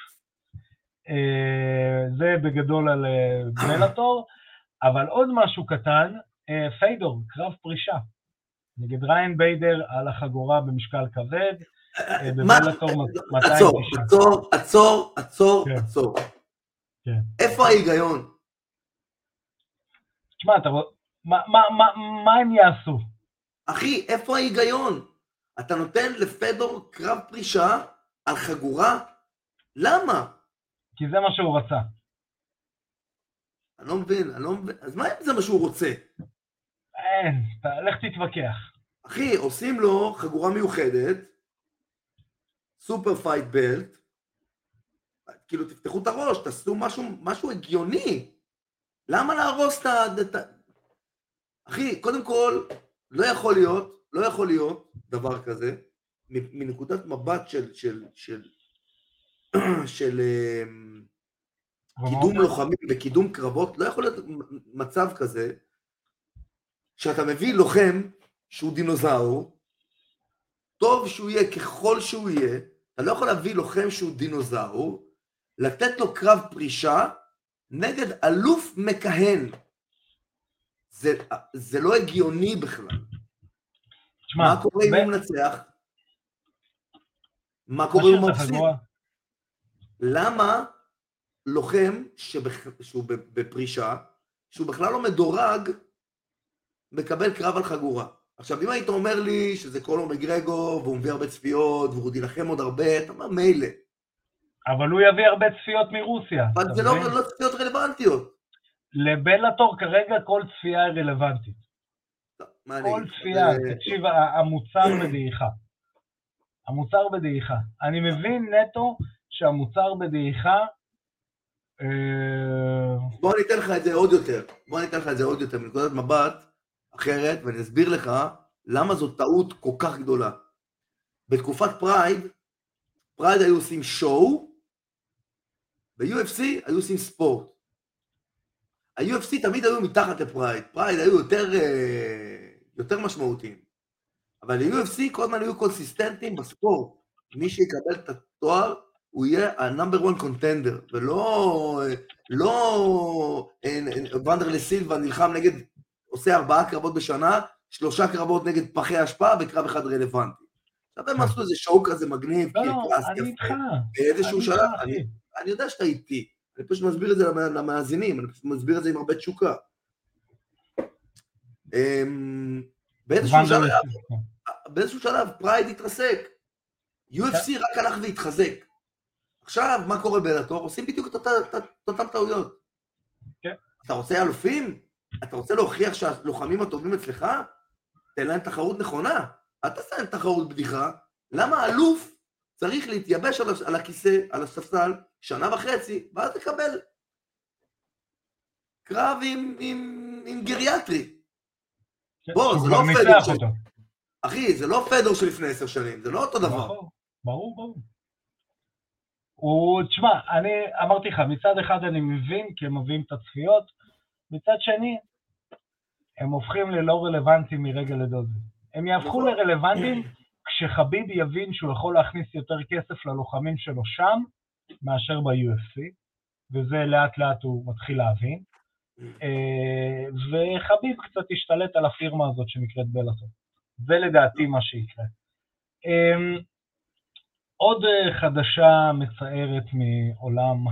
אה, זה בגדול על מלאטור, אבל עוד משהו קטן, פיידור, קרב פרישה. נגד ריין ביידר על החגורה במשקל כבד. עצור, עצור, עצור, עצור, כן. עצור. כן. איפה ההיגיון? תשמע, מה הם יעשו? אחי, איפה ההיגיון? אתה נותן לפדור קרב פרישה על חגורה? למה? כי זה מה שהוא רצה. אני לא מבין, אני לא מבין. אז מה אם זה מה שהוא רוצה? אין, לך תתווכח. אחי, עושים לו חגורה מיוחדת, super fight belt, כאילו תפתחו את הראש, תעשו משהו, משהו הגיוני. למה להרוס את ה... אחי, קודם כל, לא יכול להיות, לא יכול להיות דבר כזה, מנקודת מבט של, של, של, *clears throat* של אמ, קידום לוחמים וקידום קרבות, לא יכול להיות מצב כזה שאתה מביא לוחם שהוא דינוזאור, טוב שהוא יהיה ככל שהוא יהיה, אתה לא יכול להביא לוחם שהוא דינוזאור, לתת לו קרב פרישה נגד אלוף מכהן. זה, זה לא הגיוני בכלל. מה קורה אם הוא מנצח? מה קורה אם הוא מפסיד? למה לוחם שהוא בפרישה, שהוא בכלל לא מדורג, מקבל קרב על חגורה? עכשיו, אם היית אומר לי שזה קולו מגרגו, והוא מביא הרבה צפיות, והוא עוד יילחם עוד הרבה, אתה אומר, מילא. אבל הוא יביא הרבה צפיות מרוסיה. אבל זה לא, לא צפיות רלוונטיות. לבלאטור כרגע כל צפייה היא רלוונטית. כל צפייה, תקשיב, המוצר בדעיכה. המוצר בדעיכה. אני מבין נטו שהמוצר בדעיכה... אה, בוא אני אתן לך את זה עוד יותר. בוא אני אתן לך את זה עוד יותר, מנקודת מבט אחרת, ואני אסביר לך למה זו טעות כל כך גדולה. בתקופת פרייד, פרייד היו עושים show, ב-UFC היו עושים ספורט. ה-UFC תמיד היו מתחת לפרייד, פרייד היו יותר, אה, יותר משמעותיים. אבל ה-UFC כל הזמן היו קונסיסטנטים בספורט. מי שיקבל את התואר, הוא יהיה ה-number one contender, ולא לא אה, ונדרלי סילבה נלחם נגד, עושה ארבעה קרבות בשנה, שלושה קרבות נגד פחי אשפה וקרב אחד רלוונטי. עכשיו הם עשו איזה show כזה מגניב, לא, לא, אני איתך. באיזשהו שלב, אני יודע שאתה איתי, אני פשוט מסביר את זה למאזינים, אני פשוט מסביר את זה עם הרבה תשוקה. אמ, באיזשהו שלב, באיזשהו שלב פרייד התרסק. UFC כן. רק הלך והתחזק. עכשיו, מה קורה בבלטור? עושים בדיוק את אותן טעויות. כן. אתה רוצה אלופים? אתה רוצה להוכיח שהלוחמים הטובים אצלך? תן להם תחרות נכונה. אל תעשה להם תחרות בדיחה. למה אלוף צריך להתייבש על הכיסא, על הספסל, שנה וחצי, ואז לקבל קרב עם, עם, עם גריאטרי. כן, בוא, זה לא פדר של... אחי, זה לא פדר של לפני עשר שנים, זה לא אותו דבר. ברור, ברור, ברור. הוא, תשמע, אני אמרתי לך, מצד אחד אני מבין כי הם מביאים את הצפיות, מצד שני, הם הופכים ללא רלוונטיים מרגע לדודו. הם יהפכו נכון. לרלוונטיים כשחביב יבין שהוא יכול להכניס יותר כסף ללוחמים שלו שם, מאשר ב-UFC, וזה לאט לאט הוא מתחיל להבין. אה, וחביב קצת השתלט על הפירמה הזאת שנקראת בלאטור. זה לדעתי מה שיקרה. אה, עוד אה, חדשה מצערת מעולם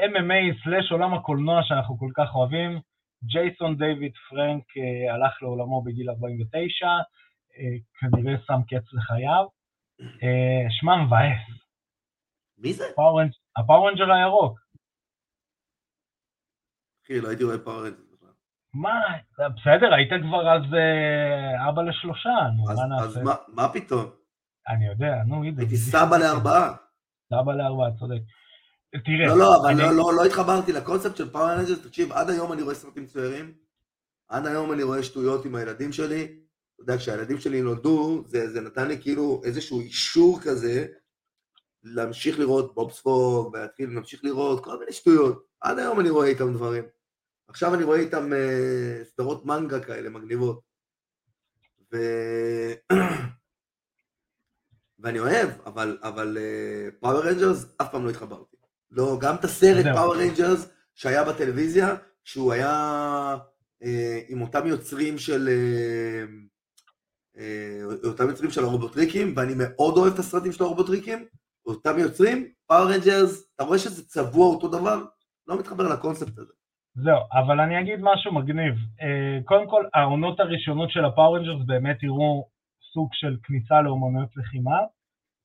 ה-MMA/עולם הקולנוע שאנחנו כל כך אוהבים, ג'ייסון דיוויד פרנק הלך לעולמו בגיל 49, כנראה שם קץ לחייו. שמע מבאס, מי זה? הפאוור ריינג'ר הירוק. אחי, לא הייתי רואה פאוור ריינג'ר. מה, בסדר, היית כבר אז אה, אבא לשלושה, נו, מה נעשה? אז מה פתאום? אני יודע, נו. הייתי סבא לארבעה. סבא לארבעה, צודק. תראה. לא, לא, אבל לא, לא, לא התחברתי לקונספט של פאוור רנג'רס, תקשיב, עד היום אני רואה סרטים צעירים, עד היום אני רואה שטויות עם הילדים שלי, אתה יודע, כשהילדים שלי נולדו, זה, זה נתן לי כאילו איזשהו אישור כזה, להמשיך לראות בובספוג, ולהתחיל להמשיך לראות כל מיני שטויות. עד היום אני רואה איתם דברים. עכשיו אני רואה איתם אה, סדרות מנגה כאלה מגניבות. ו... *clears throat* ואני אוהב, אבל, אבל פאוור רנג'רס אף פעם לא התחברתי. לא, גם את הסרט פאוור רנג'רס שהיה בטלוויזיה, שהוא היה אה, עם אותם יוצרים של... אה, אה, אותם יוצרים של הרובוטריקים, ואני מאוד אוהב את הסרטים של הרובוטריקים, אותם יוצרים, פאוור רנג'רס, אתה רואה שזה צבוע אותו דבר? לא מתחבר לקונספט הזה. זהו, אבל אני אגיד משהו מגניב. אה, קודם כל, העונות הראשונות של ה Power Rangers באמת הראו סוג של כניסה לאומנויות לחימה,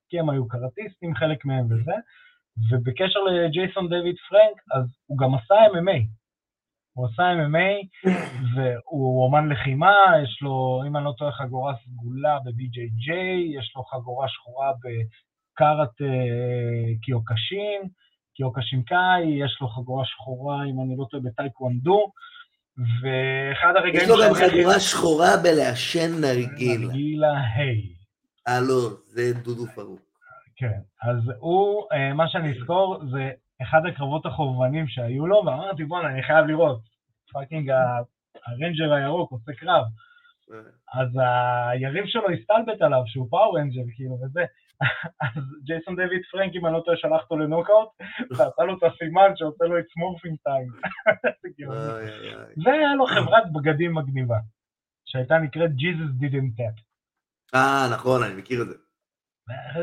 כי הם היו קרטיסטים, חלק מהם וזה, ובקשר לג'ייסון דיוויד פרנק, אז הוא גם עשה MMA. הוא עשה MMA, והוא אומן לחימה, יש לו, אם אני לא טועה, חגורה סגולה ב-BJJ, יש לו חגורה שחורה קראטה, קיוקושין, קיוקושינקאי, יש לו חגורה שחורה, אם אני לא טועה, בטייקוונדו, ואחד הרגעים... יש לו גם חגורה שחורה בלעשן נרגילה. נרגילה היי. אה, לא, זה דודו פרוק. כן, אז הוא, אה, מה שאני אזכור, זה אחד הקרבות החובבנים שהיו לו, ואמרתי, בואנה, אני חייב לראות. פאקינג הרנג'ר הירוק עושה קרב. אז היריב שלו הסתלבט עליו, שהוא פאור רנג'ר, כאילו, וזה. *laughs* אז ג'ייסון דויד פרנק, אם אני לא טועה, שלח אותו לנוקאוט, *laughs* ועשה לו את הסימן שעושה לו את סמורפינג טיים. *laughs* והיה לו חברת בגדים מגניבה, שהייתה נקראת Jesus didn't tap. אה, נכון, אני מכיר את זה.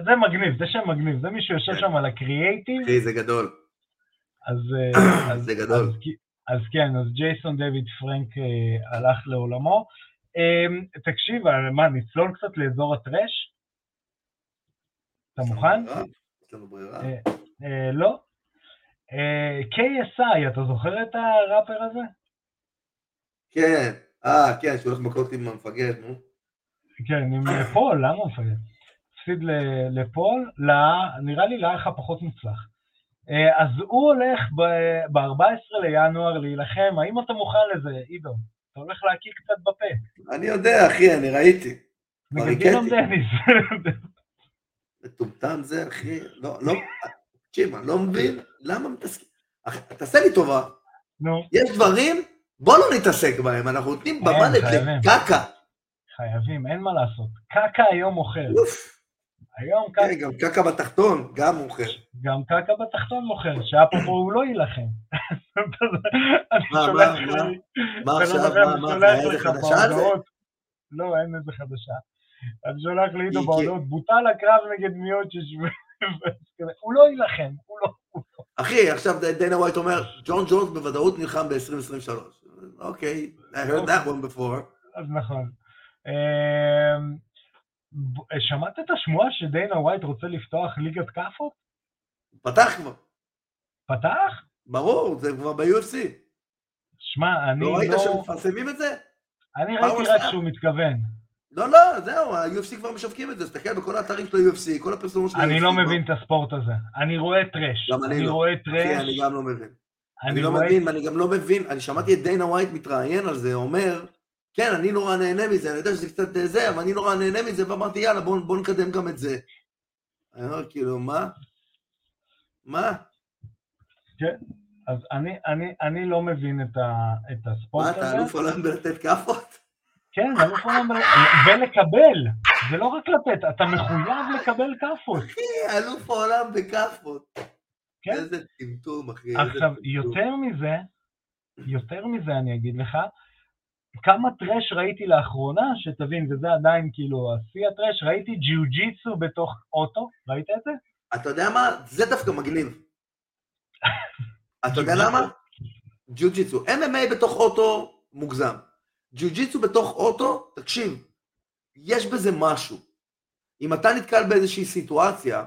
זה מגניב, זה שם מגניב, זה מישהו יושב כן. שם על הקריאייטיב. אחי, זה גדול. אז... *coughs* זה גדול. אז כן, אז ג'ייסון דויד פרנק הלך לעולמו. אמ, תקשיב, מה, נצלול קצת לאזור הטרש? אתה מוכן? יש לנו ברירה. לא. KSI, אתה זוכר את הראפר הזה? כן, אה, כן, שהוא הולך מכות עם המפגרת, נו. כן, עם פול, למה הוא מפגר? הפסיד לפול, נראה לי לאח הפחות מוצלח. אז הוא הולך ב-14 לינואר להילחם, האם אתה מוכן לזה, עידו? אתה הולך להקיא קצת בפה. אני יודע, אחי, אני ראיתי. נגד דילון דניס. מטומטם זה, אחי, לא, לא, תקשיב, אני לא מבין, למה מתעסקים? תעשה לי טובה. נו. יש דברים, בוא לא נתעסק בהם, אנחנו נותנים במה לקקה. חייבים, אין מה לעשות. קקה היום מוכר. היום קקה... כן, גם קקה בתחתון, גם מוכר. גם קקה בתחתון מוכר, שאפרופו הוא לא יילחם. מה, מה, מה? מה עכשיו, מה, מה, איזה חדשה על זה? לא, אין איזה חדשה. אני שולח לעידו בהודעות, בוטל הקרב נגד מיוצ'ש, *laughs* הוא לא יילחם, הוא לא... אחי, עכשיו דיינה ווייט אומר, ג'ון ג'ונס בוודאות נלחם ב-2023. אוקיי, I heard that one before. אז נכון. אמ, שמעת את השמועה שדיינה ווייט רוצה לפתוח ליגת כאפות? פתח כבר. פתח? ברור, זה כבר ב-UFC. שמע, אני לא... לא ראית שמפרסמים את זה? אני ראיתי רק שהוא מתכוון. לא, לא, זהו, ה-UFC כבר משווקים את זה, תסתכל בכל האתרים של ה-UFC, כל הפרסומות של ה-UFC. אני לא מבין את הספורט הזה. אני רואה טרש. גם אני לא. רואה טרש. אחי, אני גם לא מבין. אני לא מבין, ואני גם לא מבין, אני שמעתי את דיינה ווייט מתראיין על זה, אומר, כן, אני נורא נהנה מזה, אני יודע שזה קצת אה, זה, אבל אני נורא נהנה מזה, ואמרתי, יאללה, בואו בוא נקדם גם את זה. אני אומר, כאילו, מה? מה? כן, אז אני, אני, אני לא מבין את, ה, את הספורט הזה. מה, אתה אלוף עולם בלתת כאפות? כן, אלוף עולם ולקבל, זה לא רק לתת, אתה מחויב לקבל כאפות. אחי, אלוף העולם בכאפות. כן? איזה טמטום, אחי. עכשיו, יותר מזה, יותר מזה אני אגיד לך, כמה טרש ראיתי לאחרונה, שתבין, וזה עדיין כאילו השיא הטרש, ראיתי ג'יוג'יצו בתוך אוטו, ראית את זה? אתה יודע מה? זה דווקא מגניב. אתה יודע למה? ג'יוג'יצו. MMA בתוך אוטו מוגזם. ג'יוג'יצו בתוך אוטו, תקשיב, יש בזה משהו. אם אתה נתקל באיזושהי סיטואציה,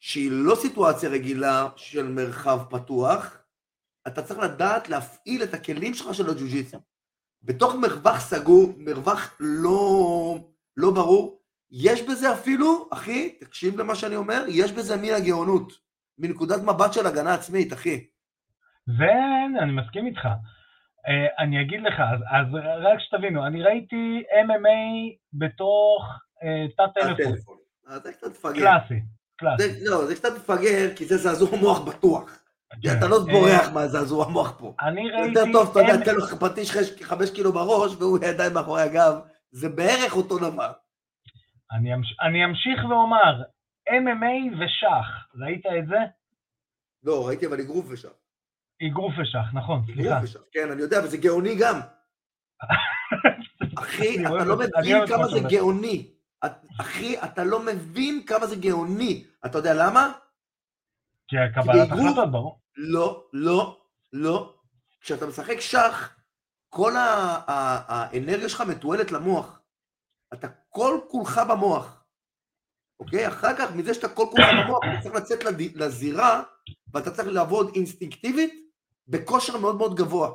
שהיא לא סיטואציה רגילה של מרחב פתוח, אתה צריך לדעת להפעיל את הכלים שלך של הג'יוג'יצו. בתוך מרווח סגור, מרווח לא, לא ברור, יש בזה אפילו, אחי, תקשיב למה שאני אומר, יש בזה מין הגאונות, מנקודת מבט של הגנה עצמית, אחי. ואני מסכים איתך. Uh, אני אגיד לך, אז, אז רק שתבינו, אני ראיתי MMA בתוך uh, תת טלפון. זה קצת מפגר. קלאסי, קלאסי. זה, לא, זה קצת מפגר, כי זה זעזוע מוח בטוח. אתה לא בורח מהזעזוע המוח פה. אני ראיתי... יותר טוב, אתה יודע, תן לו פטיש חמש קילו בראש והוא עדיין מאחורי הגב, זה בערך אותו דבר. אני אמשיך ואומר, MMA ושח, ראית את זה? לא, ראיתי אבל אגרוף ושח. אגרוף ושח, נכון, סליחה. אגרוף ושח, כן, אני יודע, וזה גאוני גם. *laughs* אחי, אתה לא מבין כמה זה גאוני. אחי, אתה לא מבין כמה זה גאוני. אתה יודע למה? כי קבלת החלטות, ברור. לא, לא, לא. כשאתה משחק שח, כל האנרגיה שלך מתועלת למוח. אתה כל כולך במוח. אוקיי? אחר כך, מזה שאתה כל כולך במוח, אתה צריך לצאת לזירה, ואתה צריך לעבוד אינסטינקטיבית בכושר מאוד מאוד גבוה.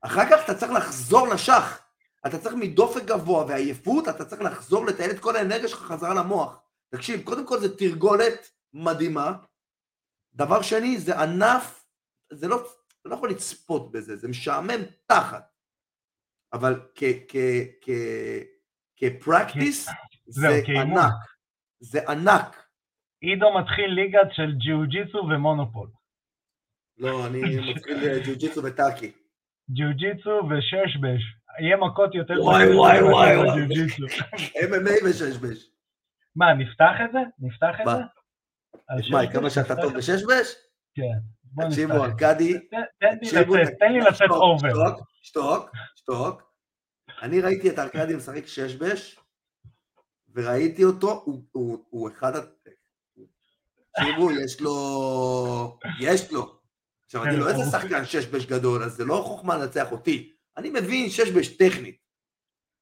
אחר כך אתה צריך לחזור לשח. אתה צריך מדופק גבוה ועייפות, אתה צריך לחזור לטייל את כל האנרגיה שלך חזרה למוח. תקשיב, קודם כל זה תרגולת מדהימה. דבר שני, זה ענף, זה לא, אתה לא יכול לצפות בזה, זה משעמם תחת. אבל כפרקטיס זה ענק. זה ענק. עידו מתחיל ליגה של ג'יוג'יצו ומונופול. לא, אני מתחיל ג'יוג'יצו וטאקי. ג'יוג'יצו וששבש. יהיה מכות יותר וואי וואי וואי וואי. *laughs* MMA וששבש. מה, נפתח את זה? נפתח את זה? מה, כמה שאתה טוב בששבש? כן. תקשיבו, ארכדי, תן לי לצאת אובר. שתוק, שתוק. אני ראיתי את ארכדי משחק ששבש, וראיתי אותו, הוא, אחד... תקשיבו, יש לו... יש לו. עכשיו, אני לא איזה שחקן שש בש גדול, אז זה לא חוכמה לנצח אותי. אני מבין שש בש טכנית.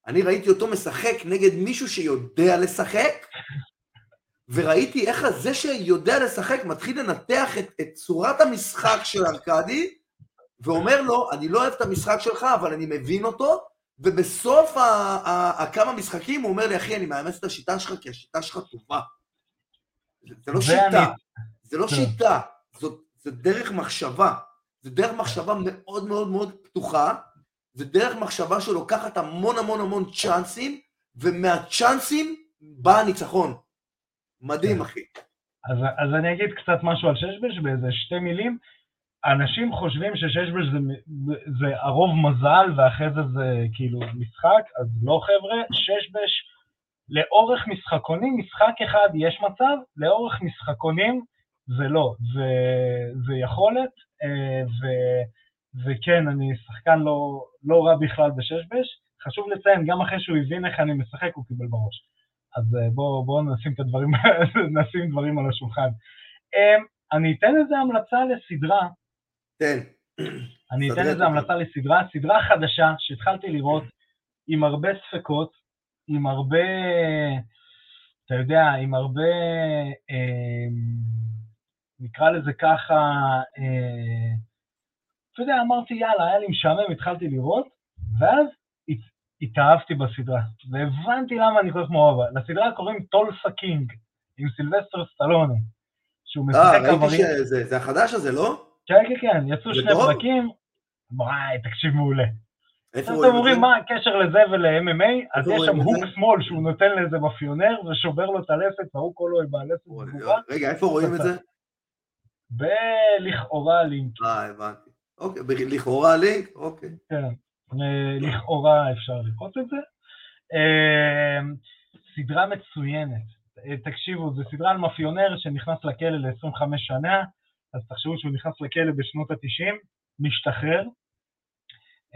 אני ראיתי אותו משחק נגד מישהו שיודע לשחק, וראיתי איך זה שיודע לשחק מתחיל לנתח את, את צורת המשחק של ארקדי, ואומר לו, אני לא אוהב את המשחק שלך, אבל אני מבין אותו, ובסוף הכמה משחקים הוא אומר לי, אחי, אני מאמץ את השיטה שלך, כי השיטה שלך טובה. זה לא שיטה, זה לא כן. שיטה, זה דרך מחשבה. זה דרך מחשבה מאוד מאוד מאוד פתוחה, זה דרך מחשבה שלוקחת המון המון המון צ'אנסים, ומהצ'אנסים בא הניצחון. מדהים, כן. אחי. אז, אז אני אגיד קצת משהו על ששבש באיזה שתי מילים. אנשים חושבים שששבש זה, זה הרוב מזל ואחרי זה זה כאילו משחק, אז לא חבר'ה, ששבש לאורך משחקונים, משחק אחד יש מצב, לאורך משחקונים זה לא, זה, זה יכולת, אה, ו, וכן, אני שחקן לא, לא רע בכלל בששבש. חשוב לציין, גם אחרי שהוא הבין איך אני משחק, הוא קיבל בראש. אז אה, בואו בוא נשים את הדברים, *laughs* נשים דברים על השולחן. אמ, אני אתן איזה המלצה לסדרה. תן. אני אתן איזה המלצה לסדרה, סדרה חדשה שהתחלתי לראות עם הרבה ספקות, עם הרבה, אתה יודע, עם הרבה, אה, נקרא לזה ככה, אה, אתה יודע, אמרתי, יאללה, היה לי משעמם, התחלתי לראות, ואז התאהבתי בסדרה, והבנתי למה אני כל כך מאוהב. לסדרה קוראים Tulsa King, עם סילבסטר סטאלון, שהוא משחק עברים. אה, ראיתי שזה החדש הזה, לא? כן, כן, כן, יצאו שני פרקים, וואי, תקשיב מעולה. איפה זה? אתם אומרים מה הקשר לזה ול-MMA, אז יש שם hook שמאל שהוא נותן לאיזה מאפיונר ושובר לו את הלסת, והוא כל בלסת תגובה. רגע, איפה רואים את זה? בלכאורה לינק. אה, הבנתי. אוקיי, לכאורה לינק? אוקיי. כן. לכאורה אפשר לראות את זה. אמ, סדרה מצוינת. אה, תקשיבו, זו סדרה על מאפיונר שנכנס לכלא ל-25 שנה, אז תחשבו שהוא נכנס לכלא בשנות ה-90, משתחרר,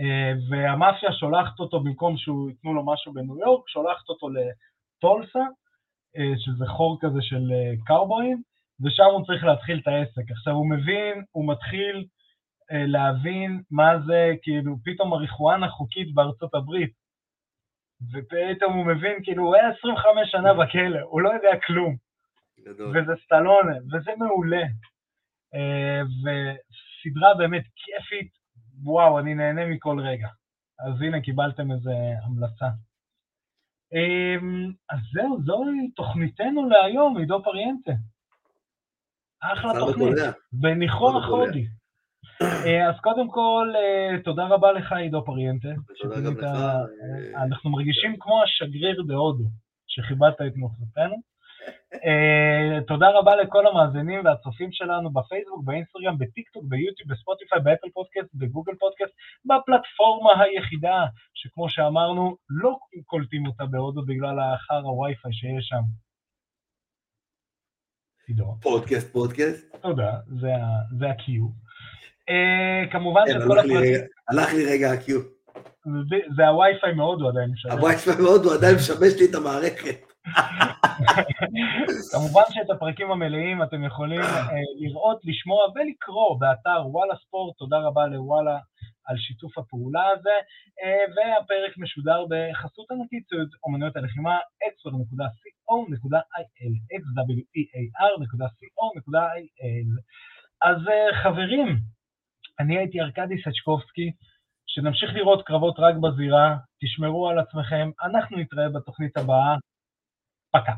אה, והמאפיה שולחת אותו, במקום שהוא ייתנו לו משהו בניו יורק, שולחת אותו לטולסה, אה, שזה חור כזה של קאובויים, ושם הוא צריך להתחיל את העסק. עכשיו, הוא מבין, הוא מתחיל אה, להבין מה זה, כאילו, פתאום מריחואנה חוקית בארצות הברית. ופתאום הוא מבין, כאילו, הוא היה 25 שנה בכלא, הוא לא יודע כלום. גדול. וזה סטלונה, וזה מעולה. אה, וסדרה באמת כיפית, וואו, אני נהנה מכל רגע. אז הנה, קיבלתם איזה המלצה. אמ, אז זהו, זוהי תוכניתנו להיום, עידו פריאנטה. אחלה תוכנית, בניחוח הודי. אה, אז קודם כל, אה, תודה רבה לך, עידו פריאנטה. תודה גם לך. אה, אנחנו מרגישים כמו השגריר בהודו, שכיבדת את נוכחותנו. תודה רבה לכל המאזינים והצופים שלנו בפייסבוק, באינסטגרם, בטיקטוק, ביוטיוב, בספוטיפיי, ב Apple Podcast, ב Google Podcast, בפלטפורמה היחידה, שכמו שאמרנו, לא קולטים אותה בהודו בגלל החרא וי-פיי שיש שם. פודקאסט, פודקאסט. תודה, זה ה-Q. אה, כמובן כן, שכל הפרטים... הלך לי רגע ה-Q. זה הווי-פיי מהודו עדיין משמש. הווי-פיי מהודו עדיין משמש לי את המערכת. *laughs* כמובן שאת הפרקים המלאים אתם יכולים אה, לראות, לשמוע ולקרוא באתר וואלה ספורט, תודה רבה לוואלה על שיתוף הפעולה הזה, אה, והפרק משודר בחסות ענקית אומנויות הלחימה, xwer.co.il, xwear.co.il. אז חברים, אני הייתי ארכדי סצ'קובסקי, שנמשיך לראות קרבות רק בזירה, תשמרו על עצמכם, אנחנו נתראה בתוכנית הבאה, פקה.